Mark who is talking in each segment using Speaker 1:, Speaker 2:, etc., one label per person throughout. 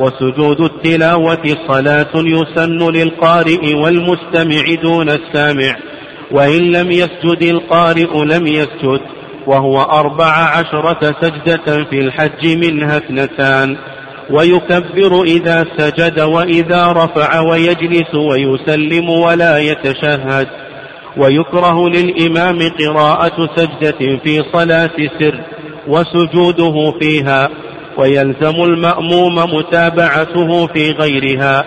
Speaker 1: وسجود التلاوة صلاة يسن للقارئ والمستمع دون السامع وإن لم يسجد القارئ لم يسجد وهو أربع عشرة سجدة في الحج منها اثنتان ويكبر إذا سجد وإذا رفع ويجلس ويسلم ولا يتشهد ويكره للإمام قراءة سجدة في صلاة سر وسجوده فيها ويلزم المأموم متابعته في غيرها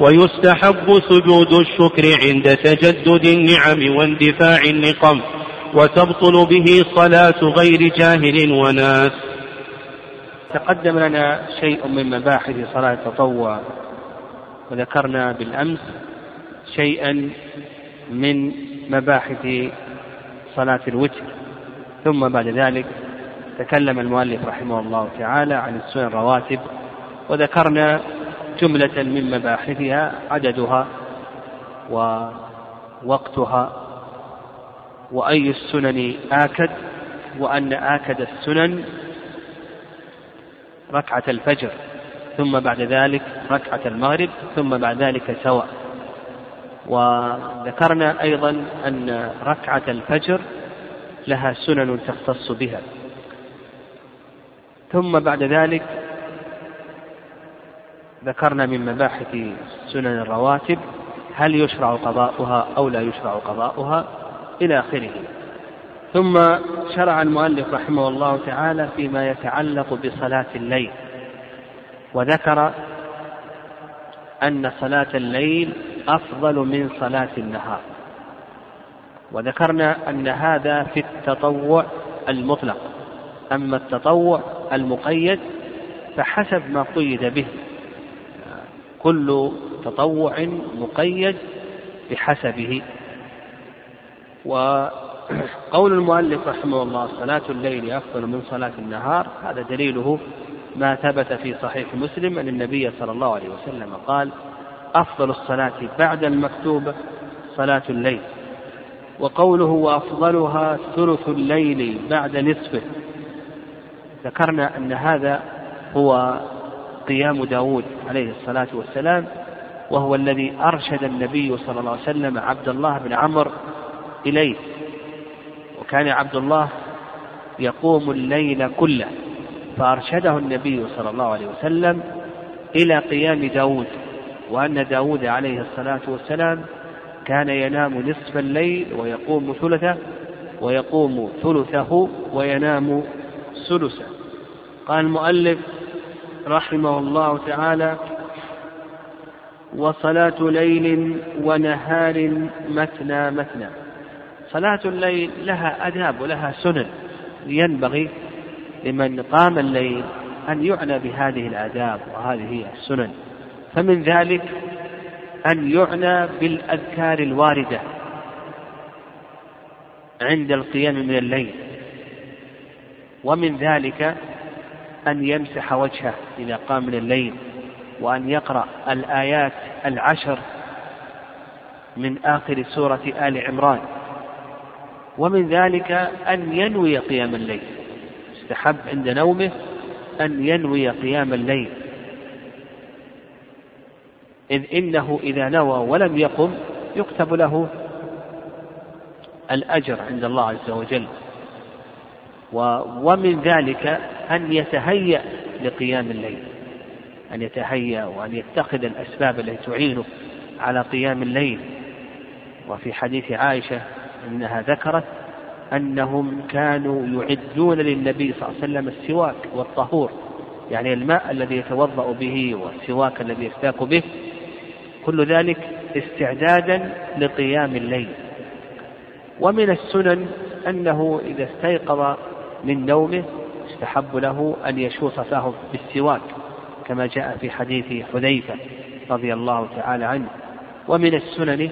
Speaker 1: ويستحب سجود الشكر عند تجدد النعم واندفاع النقم وتبطل به صلاة غير جاهل وناس
Speaker 2: تقدم لنا شيء من مباحث صلاة التطوع وذكرنا بالأمس شيئا من مباحث صلاة الوتر ثم بعد ذلك تكلم المؤلف رحمه الله تعالى عن السنن الرواتب وذكرنا جملة من مباحثها عددها ووقتها وأي السنن آكد وأن آكد السنن ركعة الفجر ثم بعد ذلك ركعة المغرب ثم بعد ذلك سواء وذكرنا أيضا أن ركعة الفجر لها سنن تختص بها ثم بعد ذلك ذكرنا من مباحث سنن الرواتب هل يشرع قضاؤها أو لا يشرع قضاؤها إلى آخره ثم شرع المؤلف رحمه الله تعالى فيما يتعلق بصلاة الليل وذكر أن صلاة الليل أفضل من صلاة النهار وذكرنا أن هذا في التطوع المطلق أما التطوع المقيد فحسب ما قيد به كل تطوع مقيد بحسبه وقول المؤلف رحمه الله صلاة الليل أفضل من صلاة النهار هذا دليله ما ثبت في صحيح مسلم أن النبي صلى الله عليه وسلم قال أفضل الصلاة بعد المكتوبة صلاة الليل وقوله وأفضلها ثلث الليل بعد نصفه ذكرنا أن هذا هو قيام داود عليه الصلاة والسلام وهو الذي أرشد النبي صلى الله عليه وسلم عبد الله بن عمرو إليه وكان عبد الله يقوم الليل كله فأرشده النبي صلى الله عليه وسلم إلى قيام داود وأن داود عليه الصلاة والسلام كان ينام نصف الليل ويقوم ثلثه ويقوم ثلثه وينام سدسه قال المؤلف رحمه الله تعالى وصلاة ليل ونهار مثنى مثنى صلاة الليل لها آداب ولها سنن ينبغي لمن قام الليل أن يعنى بهذه الآداب وهذه السنن فمن ذلك أن يعنى بالأذكار الواردة عند القيام من الليل ومن ذلك أن يمسح وجهه إذا قام من الليل وأن يقرأ الآيات العشر من آخر سورة آل عمران ومن ذلك أن ينوي قيام الليل استحب عند نومه أن ينوي قيام الليل إذ إنه إذا نوى ولم يقم يكتب له الأجر عند الله عز وجل ومن ذلك أن يتهيأ لقيام الليل أن يتهيأ وأن يتخذ الأسباب التي تعينه على قيام الليل وفي حديث عائشة أنها ذكرت أنهم كانوا يعدون للنبي صلى الله عليه وسلم السواك والطهور يعني الماء الذي يتوضأ به والسواك الذي يستاك به كل ذلك استعدادا لقيام الليل ومن السنن أنه إذا استيقظ من نومه يستحب له أن يشوط فاه بالسواك كما جاء في حديث حذيفة رضي الله تعالى عنه ومن السنن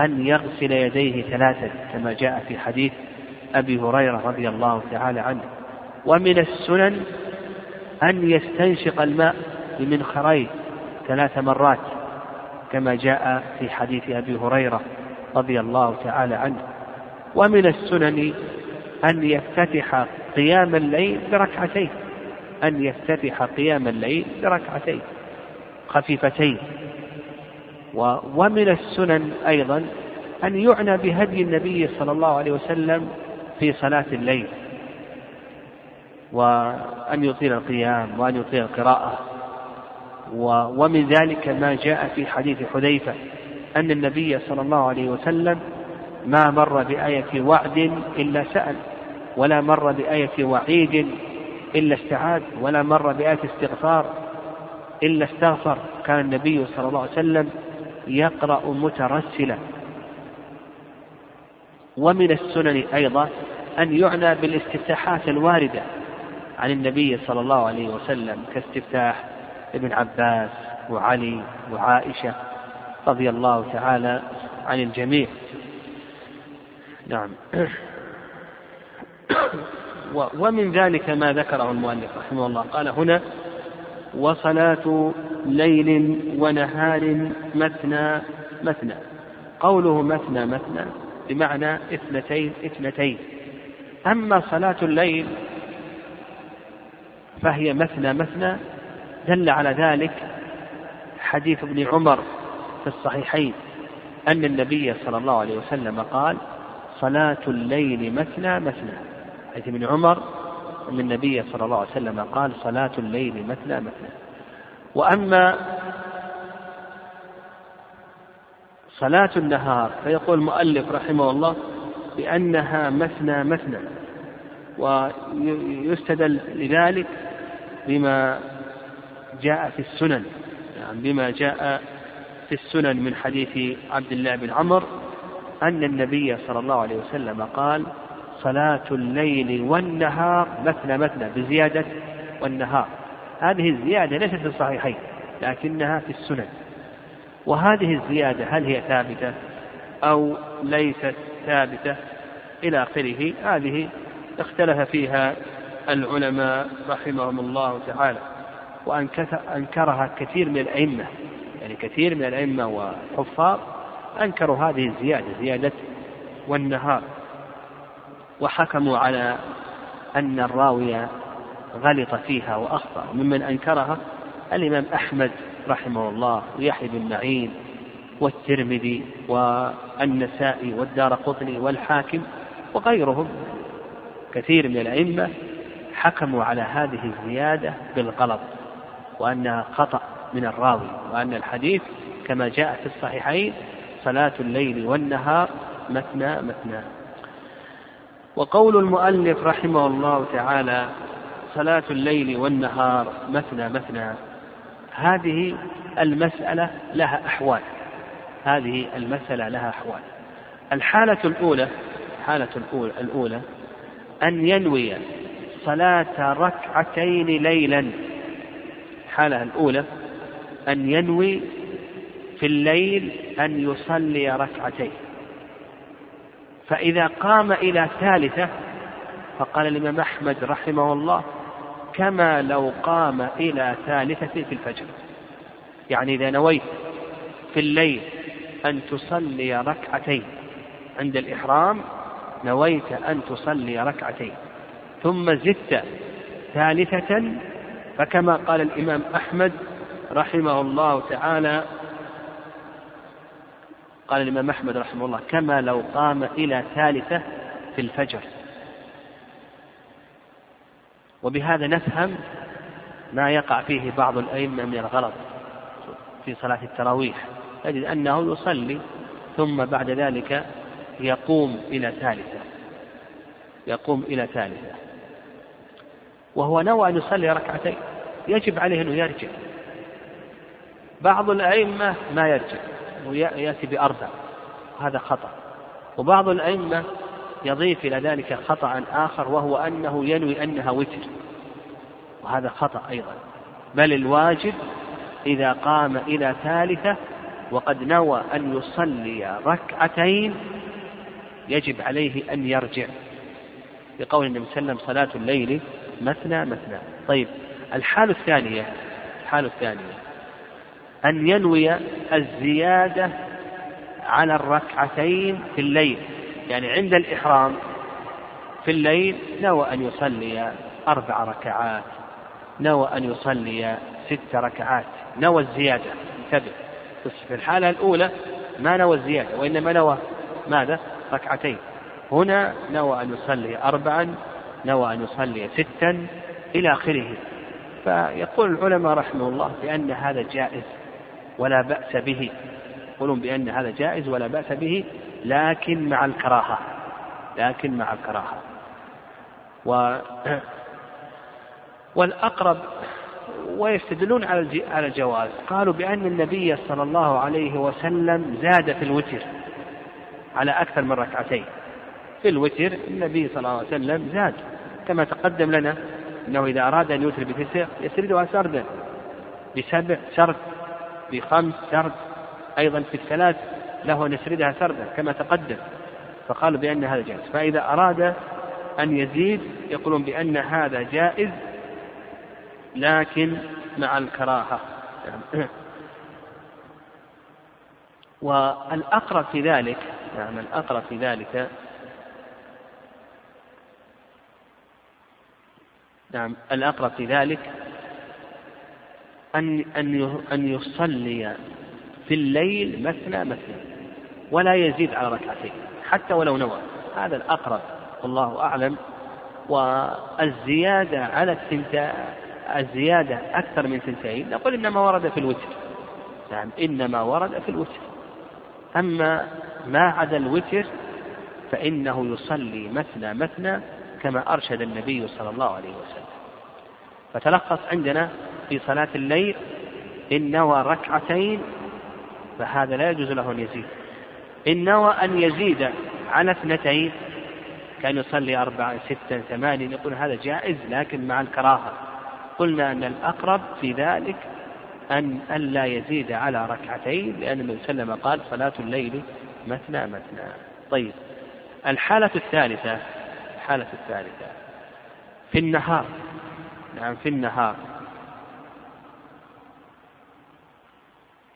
Speaker 2: أن يغسل يديه ثلاثا كما جاء في حديث أبي هريرة رضي الله تعالى عنه ومن السنن أن يستنشق الماء بمنخريه ثلاث مرات كما جاء في حديث أبي هريرة رضي الله تعالى عنه ومن السنن أن يفتتح قيام الليل بركعتين أن يفتتح قيام الليل بركعتين خفيفتين ومن السنن أيضا أن يعنى بهدي النبي صلى الله عليه وسلم في صلاة الليل وأن يطيل القيام وأن يطيل القراءة ومن ذلك ما جاء في حديث حذيفة أن النبي صلى الله عليه وسلم ما مر بآية وعد إلا سأل ولا مر بآية وعيد إلا استعاد ولا مر بآية استغفار إلا استغفر كان النبي صلى الله عليه وسلم يقرأ مترسلا ومن السنن أيضا أن يعنى بالاستفتاحات الواردة عن النبي صلى الله عليه وسلم كاستفتاح ابن عباس وعلي وعائشة رضي الله تعالى عن الجميع نعم ومن ذلك ما ذكره المؤلف رحمه الله قال هنا وصلاة ليل ونهار مثنى مثنى قوله مثنى مثنى بمعنى اثنتين اثنتين أما صلاة الليل فهي مثنى مثنى دل على ذلك حديث ابن عمر في الصحيحين أن النبي صلى الله عليه وسلم قال صلاة الليل مثنى مثنى حديث ابن عمر أن النبي صلى الله عليه وسلم قال صلاة الليل مثنى مثنى وأما صلاة النهار فيقول المؤلف رحمه الله بأنها مثنى مثنى ويستدل لذلك بما جاء في السنن يعني بما جاء في السنن من حديث عبد الله بن عمر أن النبي صلى الله عليه وسلم قال صلاة الليل والنهار مثنى مثنى بزيادة والنهار هذه الزيادة ليست في الصحيحين لكنها في السنن وهذه الزيادة هل هي ثابتة أو ليست ثابتة إلى آخره هذه اختلف فيها العلماء رحمهم الله تعالى وأنكرها أنكرها كثير من الأئمة يعني كثير من الأئمة والحفاظ أنكروا هذه الزيادة زيادة والنهار وحكموا على أن الراوية غلط فيها وأخطأ ممن أنكرها الإمام أحمد رحمه الله ويحيى بن معين والترمذي والنسائي والدار قطني والحاكم وغيرهم كثير من الأئمة حكموا على هذه الزيادة بالغلط وأنها خطأ من الراوي وأن الحديث كما جاء في الصحيحين صلاة الليل والنهار مثنى مثنى وقول المؤلف رحمه الله تعالى صلاة الليل والنهار مثنى مثنى هذه المسألة لها أحوال هذه المسألة لها أحوال الحالة الأولى الحالة الأولى أن ينوي صلاة ركعتين ليلا الحالة الأولى أن ينوي في الليل أن يصلي ركعتين فإذا قام إلى ثالثة فقال الإمام أحمد رحمه الله كما لو قام إلى ثالثة في الفجر يعني إذا نويت في الليل أن تصلي ركعتين عند الإحرام نويت أن تصلي ركعتين ثم زدت ثالثة فكما قال الإمام أحمد رحمه الله تعالى قال الإمام أحمد رحمه الله كما لو قام إلى ثالثة في الفجر وبهذا نفهم ما يقع فيه بعض الأئمة من الغلط في صلاة التراويح تجد أنه يصلي ثم بعد ذلك يقوم إلى ثالثة يقوم إلى ثالثة وهو نوى أن يصلي ركعتين يجب عليه أنه يرجع بعض الأئمة ما يرجع ويأتي بأربع هذا خطأ وبعض الأئمة يضيف إلى ذلك خطأ آخر وهو أنه ينوي أنها وتر وهذا خطأ أيضا بل الواجب إذا قام إلى ثالثة وقد نوى أن يصلي ركعتين يجب عليه أن يرجع بقول النبي صلى الله عليه وسلم صلاة الليل مثنى مثنى طيب الحالة الثانية الحالة الثانية أن ينوي الزيادة على الركعتين في الليل يعني عند الإحرام في الليل نوى أن يصلي أربع ركعات نوى أن يصلي ست ركعات نوى الزيادة انتبه بس في الحالة الأولى ما نوى الزيادة وإنما نوى ماذا ركعتين هنا نوى أن يصلي أربعا نوى أن يصلي ستا إلى آخره فيقول العلماء رحمه الله بأن هذا جائز ولا بأس به يقولون بأن هذا جائز ولا بأس به لكن مع الكراهة لكن مع الكراهة و والأقرب ويستدلون على على الجواز قالوا بأن النبي صلى الله عليه وسلم زاد في الوتر على أكثر من ركعتين في الوتر النبي صلى الله عليه وسلم زاد كما تقدم لنا أنه إذا أراد أن يوتر بتسع يسردها سردا بسبع سرد بخمس سرد أيضا في الثلاث له أن يسردها سردا كما تقدم فقالوا بأن هذا جائز فإذا أراد أن يزيد يقولون بأن هذا جائز لكن مع الكراهة والأقرب في ذلك نعم الأقرب في ذلك نعم الأقرب في ذلك أن أن أن يصلي في الليل مثنى مثنى ولا يزيد على ركعتين حتى ولو نوى هذا الأقرب والله أعلم والزيادة على الثنتين الزيادة أكثر من ثنتين نقول إنما ورد في الوتر نعم إنما ورد في الوتر أما ما عدا الوتر فإنه يصلي مثنى مثنى كما أرشد النبي صلى الله عليه وسلم فتلخص عندنا في صلاة الليل إن نوى ركعتين فهذا لا يجوز له أن يزيد إن نوى أن يزيد على اثنتين كان يصلي أربعة ستة ثمانية نقول هذا جائز لكن مع الكراهة قلنا أن الأقرب في ذلك أن ألا يزيد على ركعتين لأن النبي صلى الله عليه وسلم قال صلاة الليل مثنى مثنى طيب الحالة الثالثة الحالة الثالثة في النهار نعم يعني في النهار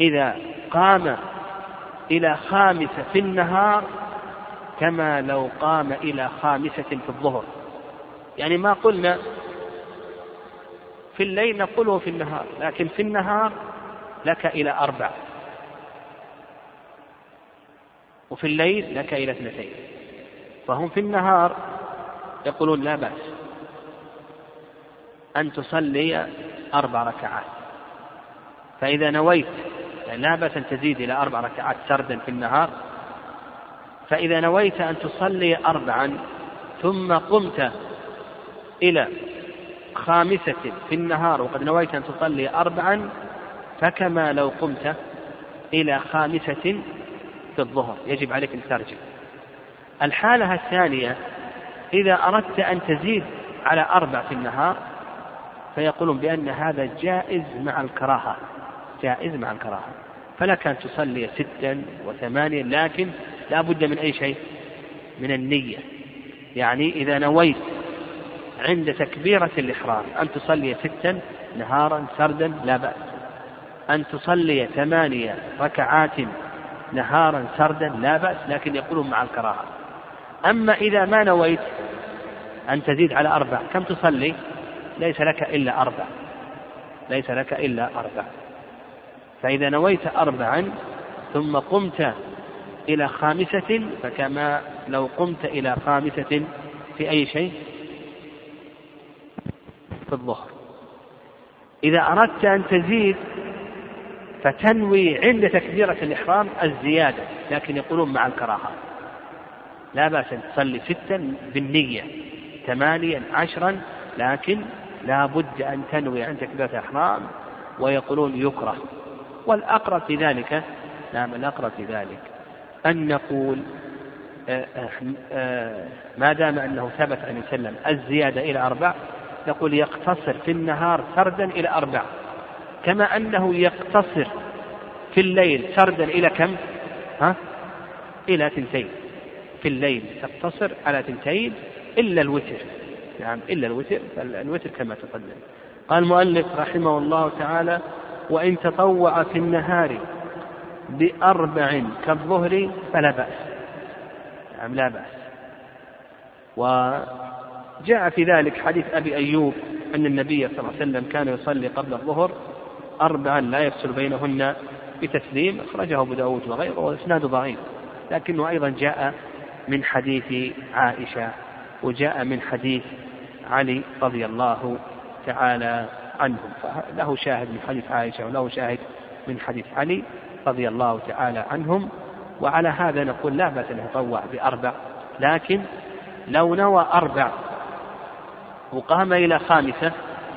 Speaker 2: إذا قام إلى خامسة في النهار كما لو قام إلى خامسة في الظهر يعني ما قلنا في الليل نقوله في النهار لكن في النهار لك إلى أربع وفي الليل لك إلى اثنتين فهم في النهار يقولون لا بأس أن تصلي أربع ركعات فإذا نويت يعني لا بأس أن تزيد إلى أربع ركعات سردا في النهار فإذا نويت أن تصلي أربعا ثم قمت إلى خامسة في النهار وقد نويت أن تصلي أربعا فكما لو قمت إلى خامسة في الظهر يجب عليك أن ترجع الحالة الثانية إذا أردت أن تزيد على أربع في النهار فيقولون بأن هذا جائز مع الكراهة جائز مع الكراهة فلك أن تصلي ستا وثمانيا لكن لا بد من أي شيء من النية يعني إذا نويت عند تكبيرة الإحرام أن تصلي ستا نهارا سردا لا بأس أن تصلي ثمانية ركعات نهارا سردا لا بأس لكن يقولون مع الكراهة أما إذا ما نويت أن تزيد على أربع كم تصلي ليس لك إلا أربع ليس لك إلا أربع فإذا نويت أربعا ثم قمت إلى خامسة فكما لو قمت إلى خامسة في أي شيء في الظهر إذا أردت أن تزيد فتنوي عند تكبيرة الإحرام الزيادة لكن يقولون مع الكراهة لا بأس أن تصلي ستا بالنية ثمانيا عشرا لكن لا بد أن تنوي عند تكبيرة الإحرام ويقولون يكره والأقرب في ذلك نعم الأقرب في ذلك أن نقول آه، آه، آه، ما دام أنه ثبت أن وسلم الزيادة إلى أربع يقول يقتصر في النهار سردا إلى أربع كما أنه يقتصر في الليل سردا إلى كم ها؟ إلى تنتين في الليل تقتصر على تنتين إلا الوتر نعم إلا الوتر فالوتر كما تقدم قال المؤلف رحمه الله تعالى وإن تطوع في النهار بأربع كالظهر فلا بأس نعم لا بأس وجاء في ذلك حديث أبي أيوب أن النبي صلى الله عليه وسلم كان يصلي قبل الظهر أربعا لا يفصل بينهن بتسليم أخرجه أبو داود وغيره وإسناد ضعيف لكنه أيضا جاء من حديث عائشة وجاء من حديث علي رضي الله تعالى عنهم فله شاهد من حديث عائشة وله شاهد من حديث علي رضي الله تعالى عنهم وعلى هذا نقول لا بأس أن يتطوع بأربع لكن لو نوى أربع وقام إلى خامسة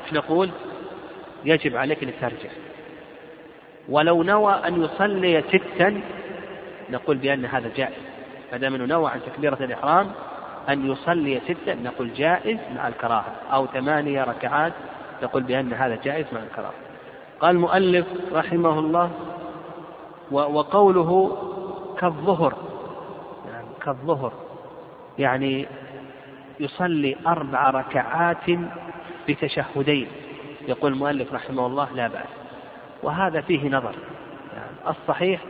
Speaker 2: إيش نقول؟ يجب عليك أن ترجع ولو نوى أن يصلي ستا نقول بأن هذا جائز ما دام أنه نوى عن تكبيرة الإحرام أن يصلي ستا نقول جائز مع الكراهة أو ثمانية ركعات يقول بأن هذا جائز مع الكراهة قال المؤلف رحمه الله وقوله كالظهر يعني كالظهر يعني يصلي أربع ركعات بتشهدين يقول المؤلف رحمه الله لا بأس وهذا فيه نظر يعني الصحيح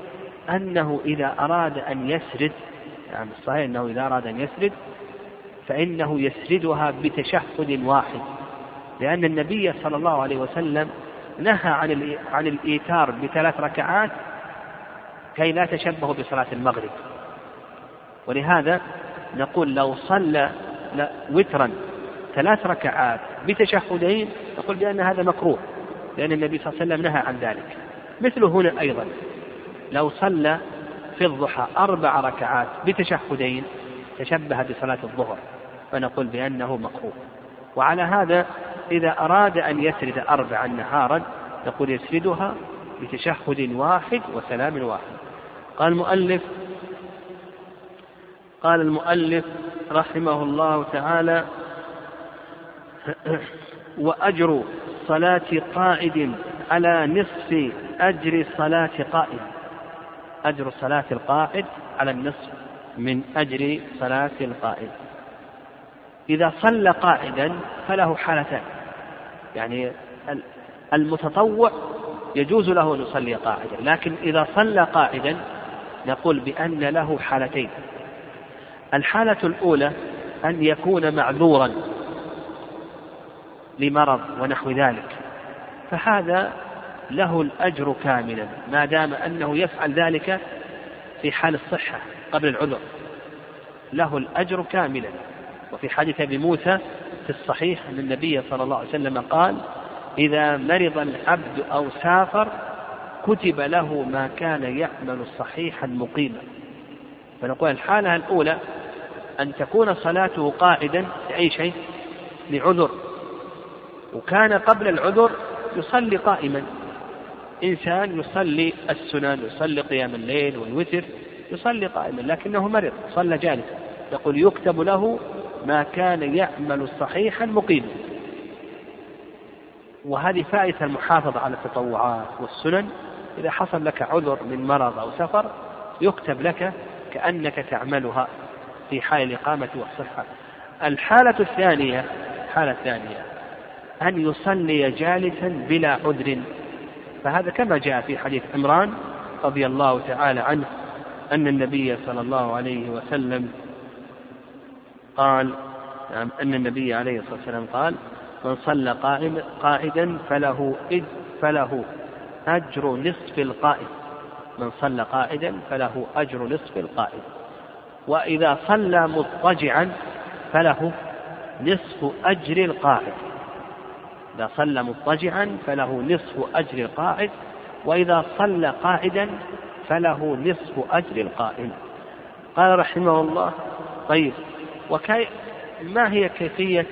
Speaker 2: أنه إذا أراد أن يسرد يعني الصحيح أنه إذا أراد أن يسرد فإنه يسردها بتشهد واحد لأن النبي صلى الله عليه وسلم نهى عن عن الإيتار بثلاث ركعات كي لا تشبهوا بصلاة المغرب ولهذا نقول لو صلى وترا ثلاث ركعات بتشهدين نقول بأن هذا مكروه لأن النبي صلى الله عليه وسلم نهى عن ذلك مثل هنا أيضا لو صلى في الضحى أربع ركعات بتشهدين تشبه بصلاة الظهر فنقول بأنه مكروه وعلى هذا إذا أراد أن يسرد أربعا نهارا يقول يسردها بتشهد واحد وسلام واحد قال المؤلف قال المؤلف رحمه الله تعالى وأجر صلاة قائد على نصف أجر صلاة قائد أجر صلاة القائد على النصف من أجر صلاة القائد إذا صلى قاعدا فله حالتان يعني المتطوع يجوز له أن يصلي قاعدا لكن إذا صلى قاعدا نقول بأن له حالتين الحالة الأولى أن يكون معذورا لمرض ونحو ذلك فهذا له الأجر كاملا ما دام أنه يفعل ذلك في حال الصحة قبل العذر له الأجر كاملا وفي حديث أبي موسى في الصحيح أن النبي صلى الله عليه وسلم قال إذا مرض العبد أو سافر كتب له ما كان يعمل صحيحا مقيما فنقول الحالة الأولى أن تكون صلاته قاعدا لأي شيء لعذر وكان قبل العذر يصلي قائما إنسان يصلي السنن يصلي قيام الليل والوتر يصلي قائما لكنه مرض صلى جالسا يقول يكتب له ما كان يعمل صحيحا مقيما وهذه فائدة المحافظة على التطوعات والسنن إذا حصل لك عذر من مرض أو سفر يكتب لك كأنك تعملها في حال الإقامة والصحة الحالة الثانية الحالة الثانية أن يصلي جالسا بلا عذر فهذا كما جاء في حديث عمران رضي الله تعالى عنه أن النبي صلى الله عليه وسلم قال نعم أن النبي عليه الصلاة والسلام قال من صلى قائم قائدا فله إذ فله أجر نصف القائد من صلى قائدا فله أجر نصف القائد وإذا صلى مضطجعا فله نصف أجر القائد إذا صلى مضطجعا فله نصف أجر القائد وإذا صلى قاعدا فله نصف أجر القائم قال رحمه الله طيب وكي ما هي كيفية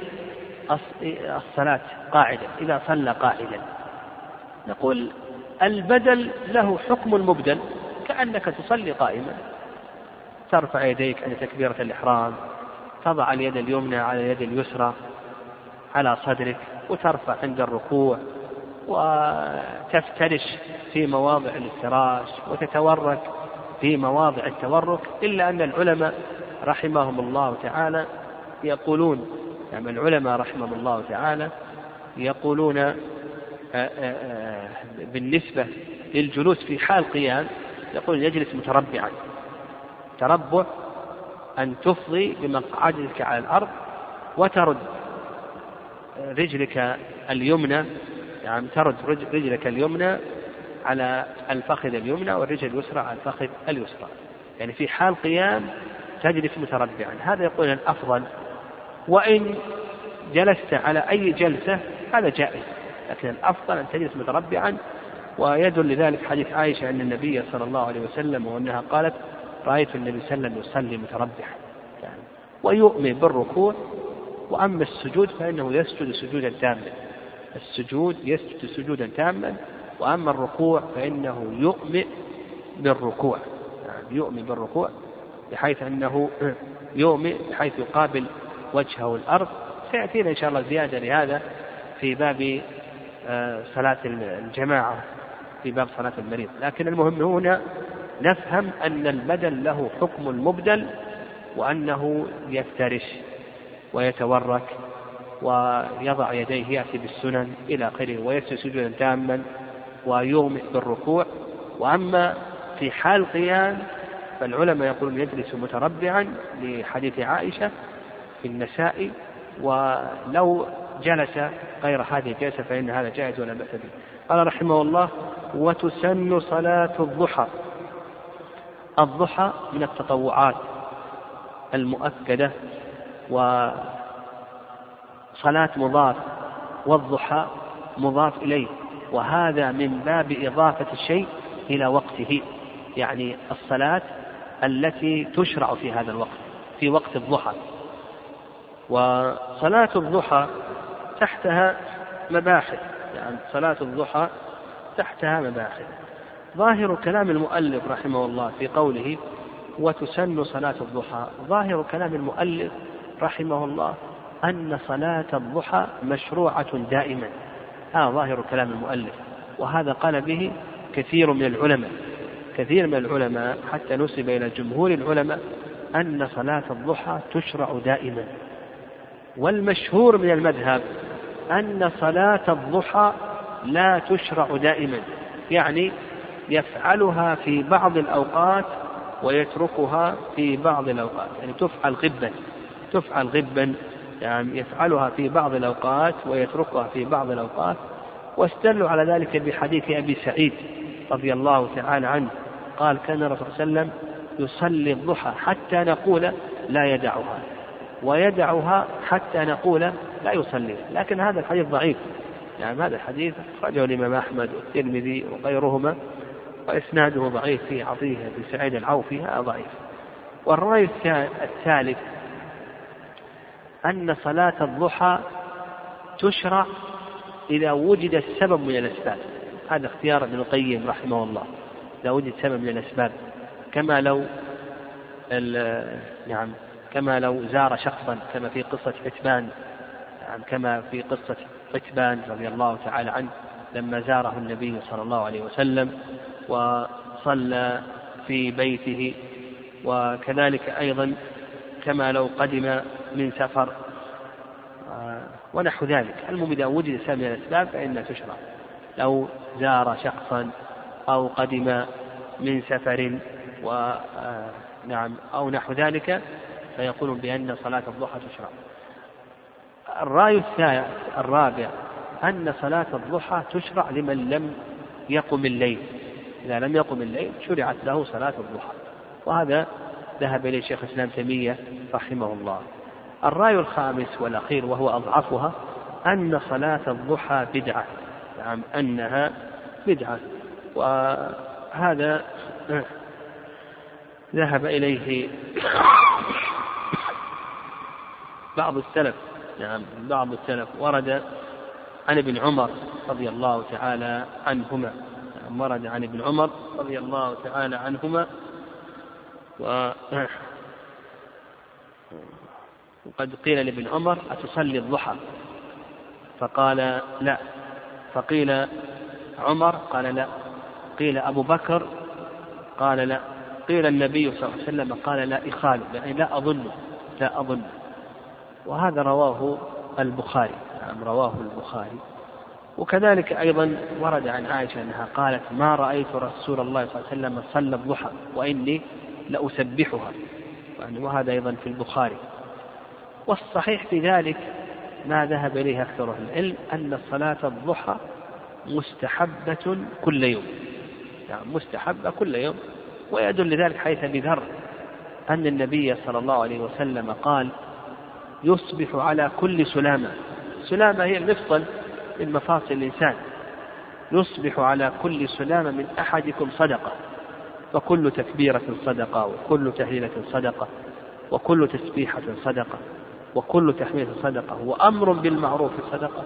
Speaker 2: الصلاة قاعدة إذا صلى قاعدا نقول البدل له حكم المبدل كأنك تصلي قائما ترفع يديك عند تكبيرة الإحرام تضع اليد اليمنى على اليد اليسرى على صدرك وترفع عند الركوع وتفترش في مواضع الافتراش وتتورك في مواضع التورك إلا أن العلماء رحمهم الله تعالى يقولون يعني العلماء رحمهم الله تعالى يقولون آه، آه، آه، بالنسبة للجلوس في حال قيام يقول يجلس متربعا تربع أن تفضي بمقعدك على الأرض وترد رجلك اليمنى يعني ترد رجلك اليمنى على الفخذ اليمنى والرجل اليسرى على الفخذ اليسرى يعني في حال قيام تجلس متربعا هذا يقول الأفضل وإن جلست على أي جلسة هذا جائز لكن الأفضل أن تجلس متربعا ويدل لذلك حديث عائشة أن النبي صلى الله عليه وسلم وأنها قالت رأيت النبي صلى الله عليه وسلم يصلي متربعا يعني ويؤمن بالركوع وأما السجود فإنه يسجد سجودا تاما السجود يسجد سجودا تاما وأما الركوع فإنه يؤمن بالركوع يعني يؤمن بالركوع بحيث أنه يومئ بحيث يقابل وجهه الأرض سيأتينا إن شاء الله زيادة لهذا في باب آه، صلاة الجماعة في باب صلاة المريض لكن المهم هنا نفهم أن البدل له حكم مبدل وأنه يفترش ويتورك ويضع يديه يأتي بالسنن إلى آخره ويسجد سجودا تاما ويومئ بالركوع وأما في حال قيام فالعلماء يقولون يجلس متربعا لحديث عائشة في النساء ولو جلس غير هذه الجلسة فإن هذا جائز ولا بأس به قال رحمه الله وتسن صلاة الضحى الضحى من التطوعات المؤكدة وصلاة مضاف والضحى مضاف إليه وهذا من باب إضافة الشيء إلى وقته يعني الصلاة التي تشرع في هذا الوقت في وقت الضحى وصلاة الضحى تحتها مباحث يعني صلاة الضحى تحتها مباحث ظاهر كلام المؤلف رحمه الله في قوله وتسن صلاة الضحى ظاهر كلام المؤلف رحمه الله أن صلاة الضحى مشروعة دائما هذا آه ظاهر كلام المؤلف وهذا قال به كثير من العلماء كثير من العلماء حتى نسب إلى جمهور العلماء أن صلاة الضحى تشرع دائما والمشهور من المذهب أن صلاة الضحى لا تشرع دائما يعني يفعلها في بعض الأوقات ويتركها في بعض الأوقات يعني تفعل غبا تفعل غبا يعني يفعلها في بعض الأوقات ويتركها في بعض الأوقات واستدلوا على ذلك بحديث أبي سعيد رضي الله تعالى عنه قال كان الرسول صلى الله عليه وسلم يصلي الضحى حتى نقول لا يدعها ويدعها حتى نقول لا يصلي لكن هذا الحديث ضعيف يعني هذا الحديث أخرجه الإمام أحمد والترمذي وغيرهما وإسناده ضعيف في عطيه بن سعيد العوفي هذا ضعيف والرأي الثالث أن صلاة الضحى تشرع إذا وجد السبب من الأسباب هذا اختيار ابن القيم رحمه الله إذا وجد سبب من الأسباب كما لو نعم كما لو زار شخصا كما في قصة عتبان نعم كما في قصة عتبان رضي الله تعالى عنه لما زاره النبي صلى الله عليه وسلم وصلى في بيته وكذلك أيضا كما لو قدم من سفر آه، ونحو ذلك المهم إذا وجد سبب من الأسباب فإنها تشرع لو زار شخصا أو قدم من سفر و آه، نعم أو نحو ذلك فيقول بأن صلاة الضحى تشرع الرأي الثالث الرابع أن صلاة الضحى تشرع لمن لم يقم الليل إذا لم يقم الليل شرعت له صلاة الضحى وهذا ذهب إليه شيخ الإسلام تيمية رحمه الله الرأي الخامس والأخير وهو أضعفها أن صلاة الضحى بدعة نعم أنها بدعة وهذا ذهب إليه بعض السلف نعم يعني بعض السلف ورد عن ابن عمر رضي الله تعالى عنهما يعني ورد عن ابن عمر رضي الله تعالى عنهما و وقد قيل لابن عمر أتصلي الضحى فقال لا فقيل عمر قال لا قيل أبو بكر قال لا قيل النبي صلى الله عليه وسلم قال لا إخالف يعني لا أظن لا أظن وهذا رواه البخاري نعم رواه البخاري وكذلك أيضا ورد عن عائشة أنها قالت ما رأيت رسول الله صلى الله عليه وسلم صلى الضحى وإني لأسبحها يعني وهذا أيضا في البخاري والصحيح في ذلك ما ذهب إليه أكثر أهل العلم أن صلاة الضحى مستحبة كل يوم نعم مستحبة كل يوم ويدل لذلك حيث بذر أن النبي صلى الله عليه وسلم قال يصبح على كل سلامة سلامة هي المفصل من مفاصل الإنسان يصبح على كل سلامة من أحدكم صدقة فكل تكبيرة صدقة وكل تهليلة صدقة وكل تسبيحة صدقة وكل تحميد صدقة وأمر بالمعروف صدقة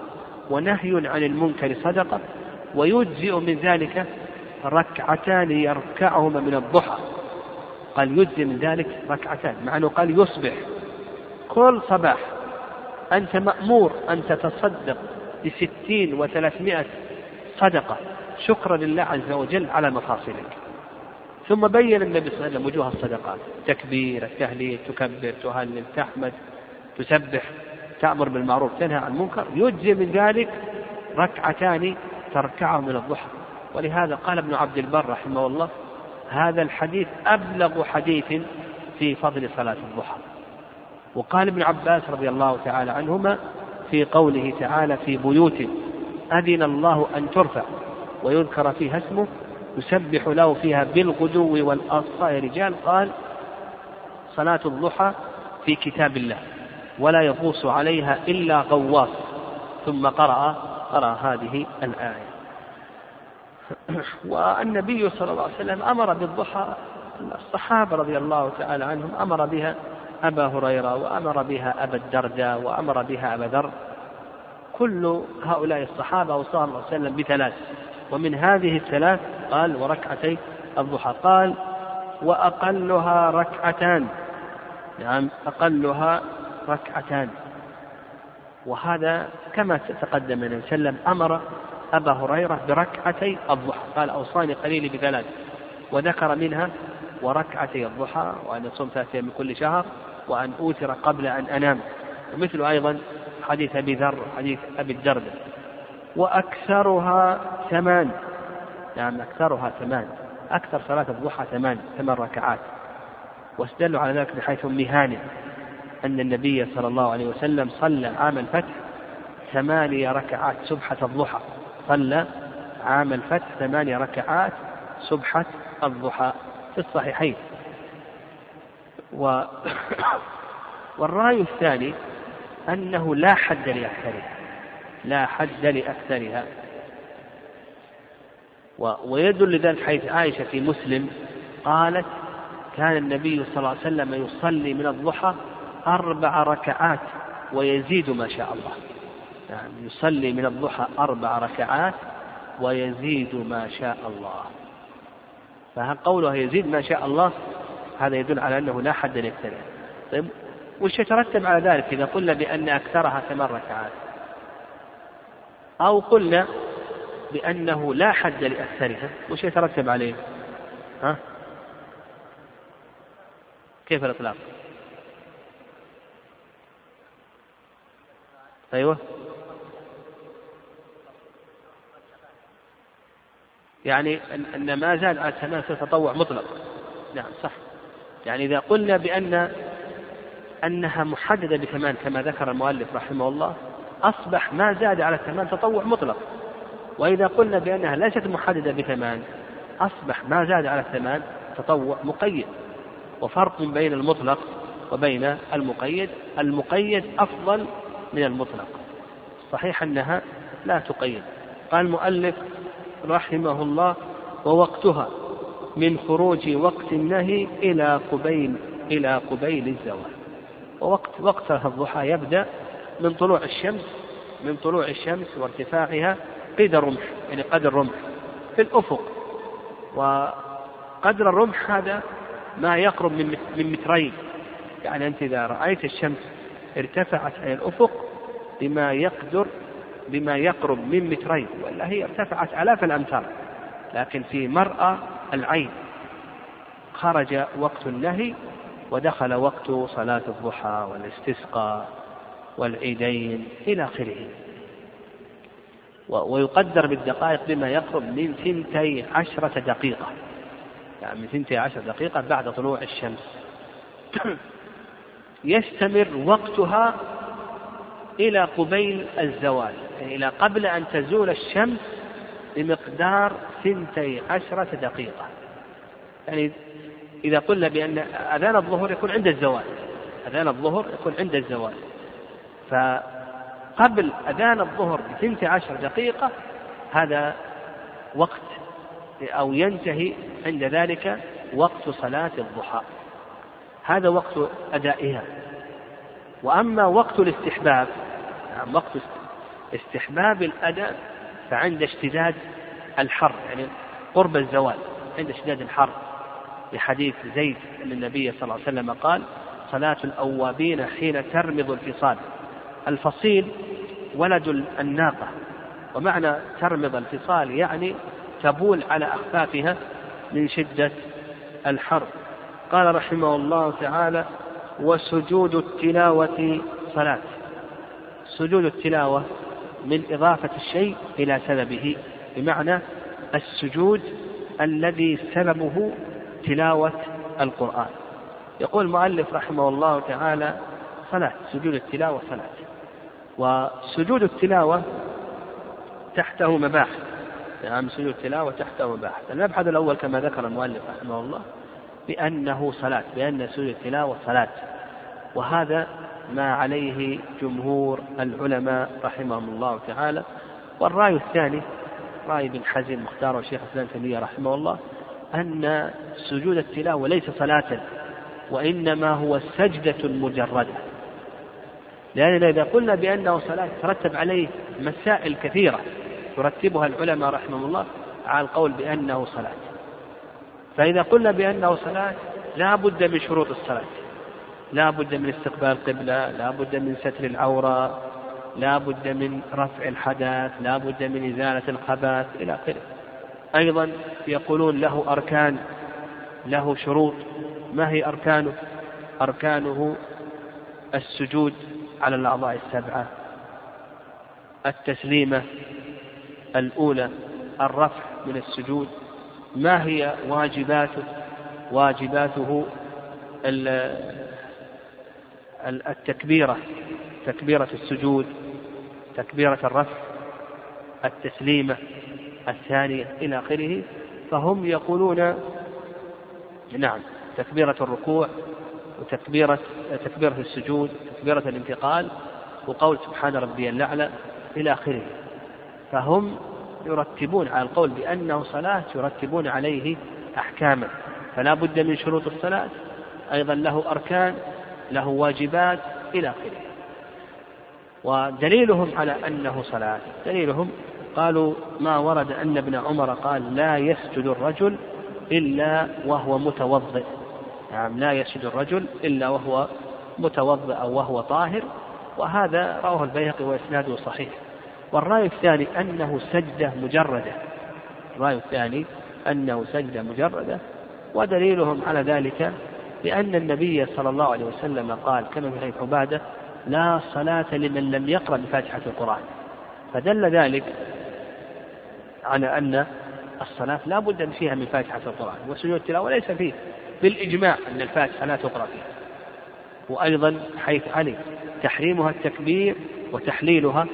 Speaker 2: ونهي عن المنكر صدقة ويجزئ من ذلك ركعتان يركعهما من الضحى قال يجزي من ذلك ركعتان مع أنه قال يصبح كل صباح أنت مأمور أن تتصدق بستين وثلاثمائة صدقة شكرا لله عز وجل على مفاصلك ثم بين النبي صلى الله عليه وسلم وجوه الصدقات تكبير التهليل تكبر تهلل تحمد تسبح تأمر بالمعروف تنهى عن المنكر يجزي من ذلك ركعتان تركعه من الضحى ولهذا قال ابن عبد البر رحمه الله هذا الحديث أبلغ حديث في فضل صلاة الضحى وقال ابن عباس رضي الله تعالى عنهما في قوله تعالى في بيوت أذن الله أن ترفع ويذكر فيها اسمه يسبح له فيها بالغدو والأصفاء رجال قال صلاة الضحى في كتاب الله ولا يغوص عليها إلا غواص ثم قرأ قرأ هذه الآية والنبي صلى الله عليه وسلم أمر بالضحى الصحابة رضي الله تعالى عنهم أمر بها أبا هريرة وأمر بها أبا الدرداء وأمر بها أبا ذر كل هؤلاء الصحابة صلى الله عليه وسلم بثلاث ومن هذه الثلاث قال وركعتي الضحى قال وأقلها ركعتان نعم أقلها ركعتان وهذا كما تقدم النبي صلى الله عليه وسلم أمر أبا هريرة بركعتي الضحى قال أوصاني قليلي بثلاث وذكر منها وركعتي الضحى وأن أصوم ثلاثة من كل شهر وأن أوتر قبل أن أنام ومثل أيضا حديث أبي ذر حديث أبي الدرد وأكثرها ثمان نعم أكثرها ثمان أكثر صلاة الضحى ثمان ثمان ركعات واستدلوا على ذلك بحيث مهانة أن النبي صلى الله عليه وسلم صلى عام الفتح ثمانية ركعات سبحة الضحى صلى عام الفتح ثماني ركعات سبحة الضحى في الصحيحين و والرأي الثاني أنه لا حد لأكثرها لا حد لأكثرها و... ويدل لذلك حيث عائشة في مسلم قالت كان النبي صلى الله عليه وسلم يصلي من الضحى أربع ركعات ويزيد ما شاء الله يعني يصلي من الضحى أربع ركعات ويزيد ما شاء الله فقوله يزيد ما شاء الله هذا يدل على أنه لا حد يقتنع طيب وش يترتب على ذلك إذا قلنا بأن أكثرها ثمان ركعات أو قلنا بأنه لا حد لأكثرها وش يترتب عليه ها؟ كيف الإطلاق أيوه يعني أن ما زال على تماثل تطوع مطلق نعم صح يعني إذا قلنا بأن أنها محددة بثمان كما ذكر المؤلف رحمه الله أصبح ما زاد على الثمان تطوع مطلق وإذا قلنا بأنها ليست محددة بثمان أصبح ما زاد على الثمان تطوع مقيد وفرق بين المطلق وبين المقيد المقيد أفضل من المطلق صحيح أنها لا تقيد قال المؤلف رحمه الله ووقتها من خروج وقت النهي إلى قبيل إلى قبيل الزوال ووقت وقتها الضحى يبدأ من طلوع الشمس من طلوع الشمس وارتفاعها قدر رمح يعني قدر رمح في الأفق وقدر الرمح هذا ما يقرب من من مترين يعني أنت إذا رأيت الشمس ارتفعت عن الأفق بما يقدر بما يقرب من مترين ولا هي ارتفعت آلاف الأمتار لكن في مرأى العين خرج وقت النهي ودخل وقت صلاة الضحى والاستسقاء والعيدين إلى آخره ويقدر بالدقائق بما يقرب من ثنتي عشرة دقيقة يعني من ثنتي عشرة دقيقة بعد طلوع الشمس يستمر وقتها إلى قبيل الزوال إلى قبل أن تزول الشمس بمقدار ثنتي عشرة دقيقة يعني إذا قلنا بأن أذان الظهر يكون عند الزوال أذان الظهر يكون عند الزوال فقبل أذان الظهر بثنتي عشر دقيقة هذا وقت أو ينتهي عند ذلك وقت صلاة الضحى هذا وقت أدائها وأما وقت الاستحباب نعم، وقت استحباب الأذى فعند اشتداد الحر يعني قرب الزوال عند اشتداد الحر لحديث زيد أن النبي صلى الله عليه وسلم قال صلاة الأوابين حين ترمض الفصال الفصيل ولد الناقة ومعنى ترمض الفصال يعني تبول على أخفافها من شدة الحر قال رحمه الله تعالى وسجود التلاوة صلاة سجود التلاوة من إضافة الشيء إلى سببه بمعنى السجود الذي سببه تلاوة القرآن يقول المؤلف رحمه الله تعالى صلاة سجود التلاوة صلاة وسجود التلاوة تحته مباحث نعم سجود التلاوة تحته مباحث المبحث الأول كما ذكر المؤلف رحمه الله بأنه صلاة بأن سجود التلاوة صلاة وهذا ما عليه جمهور العلماء رحمهم الله تعالى والرأي الثاني رأي ابن حزم مختاره الشيخ الإسلام تيمية رحمه الله أن سجود التلاوة ليس صلاة وإنما هو سجدة مجردة لأننا إذا قلنا بأنه صلاة ترتب عليه مسائل كثيرة يرتبها العلماء رحمهم الله على القول بأنه صلاة فإذا قلنا بأنه صلاة لا بد من شروط الصلاة لا بد من استقبال قبلة لا بد من ستر العورة لا بد من رفع الحدث لا بد من إزالة الخبث إلى آخره أيضا يقولون له أركان له شروط ما هي أركانه أركانه السجود على الأعضاء السبعة التسليمة الأولى الرفع من السجود ما هي واجباته واجباته التكبيرة تكبيرة السجود تكبيرة الرفع التسليمة الثانية إلى آخره فهم يقولون نعم تكبيرة الركوع وتكبيرة تكبيرة السجود تكبيرة الانتقال وقول سبحان ربي الأعلى إلى آخره فهم يرتبون على القول بأنه صلاة يرتبون عليه أحكاما فلا بد من شروط الصلاة أيضا له أركان له واجبات إلى آخره ودليلهم على أنه صلاة دليلهم قالوا ما ورد أن ابن عمر قال لا يسجد الرجل إلا وهو متوضئ نعم لا يسجد الرجل إلا وهو متوضئ أو وهو طاهر وهذا رواه البيهقي وإسناده صحيح والرأي الثاني أنه سجدة مجردة الرأي الثاني أنه سجدة مجردة ودليلهم على ذلك لأن النبي صلى الله عليه وسلم قال كما في حديث عبادة لا صلاة لمن لم يقرأ بفاتحة القرآن فدل ذلك على أن الصلاة لا بد أن فيها من فاتحة القرآن وسجود التلاوة ليس فيه بالإجماع أن الفاتحة لا تقرأ فيها وأيضا حيث علي تحريمها التكبير وتحليلها